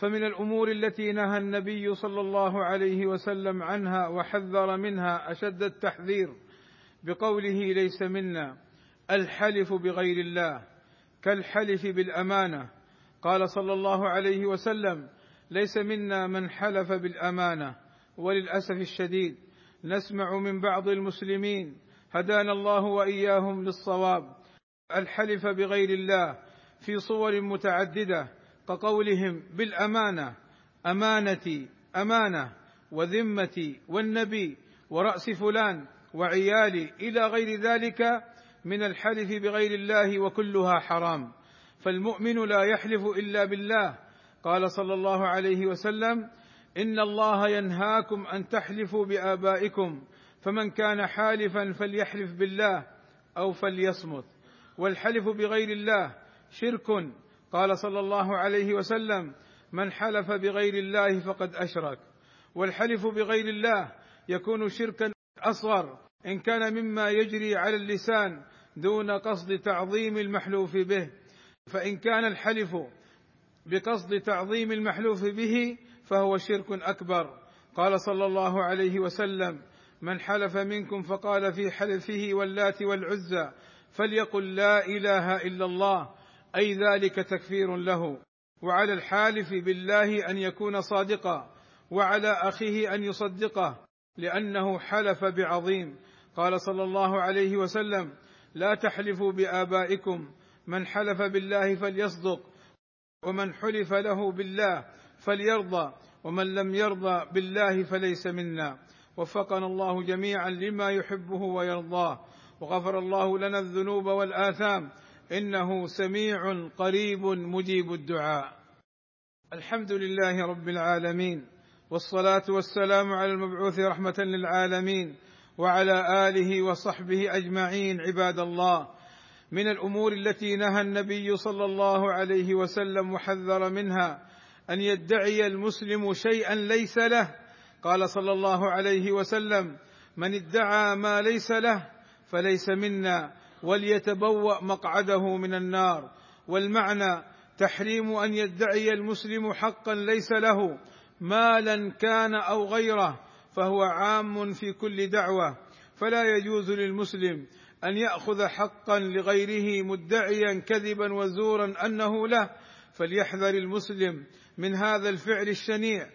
فمن الأمور التي نهى النبي صلى الله عليه وسلم عنها وحذر منها أشد التحذير بقوله ليس منا الحلف بغير الله كالحلف بالأمانة. قال صلى الله عليه وسلم ليس منا من حلف بالأمانة. وللأسف الشديد نسمع من بعض المسلمين هدانا الله وإياهم للصواب الحلف بغير الله في صور متعددة. كقولهم بالأمانة امانتي أمانة وذمتي والنبي ورأس فلان وعيالي إلى غير ذلك من الحلف بغير الله وكلها حرام. فالمؤمن لا يحلف إلا بالله. قال صلى الله عليه وسلم إن الله ينهاكم أن تحلفوا بآبائكم فمن كان حالفا فليحلف بالله أو فليصمت. والحلف بغير الله شرك قال صلى الله عليه وسلم من حلف بغير الله فقد أشرك. والحلف بغير الله يكون شركا أصغر إن كان مما يجري على اللسان دون قصد تعظيم المحلوف به. فإن كان الحلف بقصد تعظيم المحلوف به فهو شرك أكبر. قال صلى الله عليه وسلم من حلف منكم فقال في حلفه واللات والعزى فليقل لا إله إلا الله أي ذلك تكفير له. وعلى الحالف بالله أن يكون صادقا وعلى أخيه أن يصدقه لأنه حلف بعظيم. قال صلى الله عليه وسلم لا تحلفوا بآبائكم من حلف بالله فليصدق ومن حلف له بالله فليرضى ومن لم يرضى بالله فليس منا. وفقنا الله جميعا لما يحبه ويرضاه وغفر الله لنا الذنوب والآثام إنه سميع قريب مجيب الدعاء. الحمد لله رب العالمين والصلاة والسلام على المبعوث رحمة للعالمين وعلى آله وصحبه أجمعين عباد الله. من الأمور التي نهى النبي صلى الله عليه وسلم وحذر منها أن يدعي المسلم شيئا ليس له. قال صلى الله عليه وسلم من ادعى ما ليس له فليس منا. وليتبوأ مقعده من النار. والمعنى تحريم أن يدعي المسلم حقا ليس له مالا كان أو غيره فهو عام في كل دعوة. فلا يجوز للمسلم أن يأخذ حقا لغيره مدعيا كذبا وزورا أنه له. فليحذر المسلم من هذا الفعل الشنيع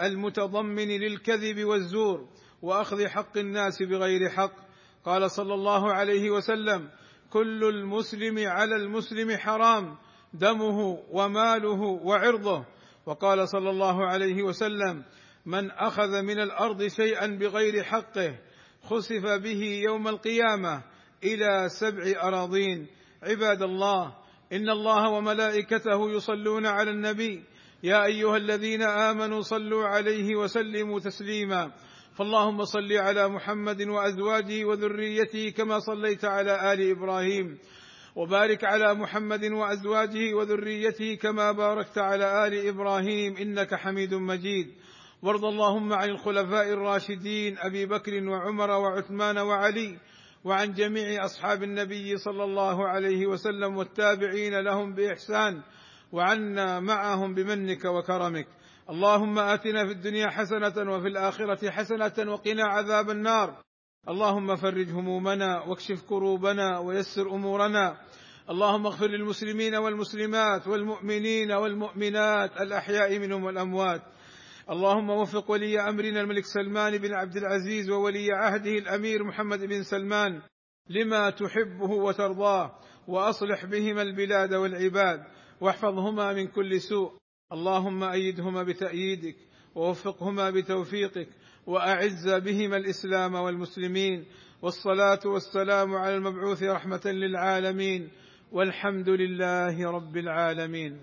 المتضمن للكذب والزور وأخذ حق الناس بغير حق. قال صلى الله عليه وسلم كل المسلم على المسلم حرام دمه وماله وعرضه. وقال صلى الله عليه وسلم من أخذ من الأرض شيئا بغير حقه خسف به يوم القيامة إلى سبع أراضين. عباد الله إن الله وملائكته يصلون على النبي يا أيها الذين آمنوا صلوا عليه وسلموا تسليما. فاللهم صل على محمد وأزواجه وذريته كما صليت على آل إبراهيم. وبارك على محمد وأزواجه وذريته كما باركت على آل إبراهيم. إنك حميد مجيد. وارض اللهم عن الخلفاء الراشدين أبي بكر وعمر وعثمان وعلي وعن جميع أصحاب النبي صلى الله عليه وسلم والتابعين لهم بإحسان. وعنا معهم بمنك وكرمك. اللهم آتنا في الدنيا حسنة وفي الآخرة حسنة وقنا عذاب النار. اللهم فرج همومنا واكشف كروبنا ويسر أمورنا. اللهم اغفر للمسلمين والمسلمات والمؤمنين والمؤمنات الأحياء منهم والأموات. اللهم وفق ولي أمرنا الملك سلمان بن عبد العزيز وولي عهده الأمير محمد بن سلمان لما تحبه وترضاه وأصلح بهما البلاد والعباد واحفظهما من كل سوء. اللهم أيدهما بتأييدك ووفقهما بتوفيقك وأعز بهما الإسلام والمسلمين والصلاة والسلام على المبعوث رحمة للعالمين والحمد لله رب العالمين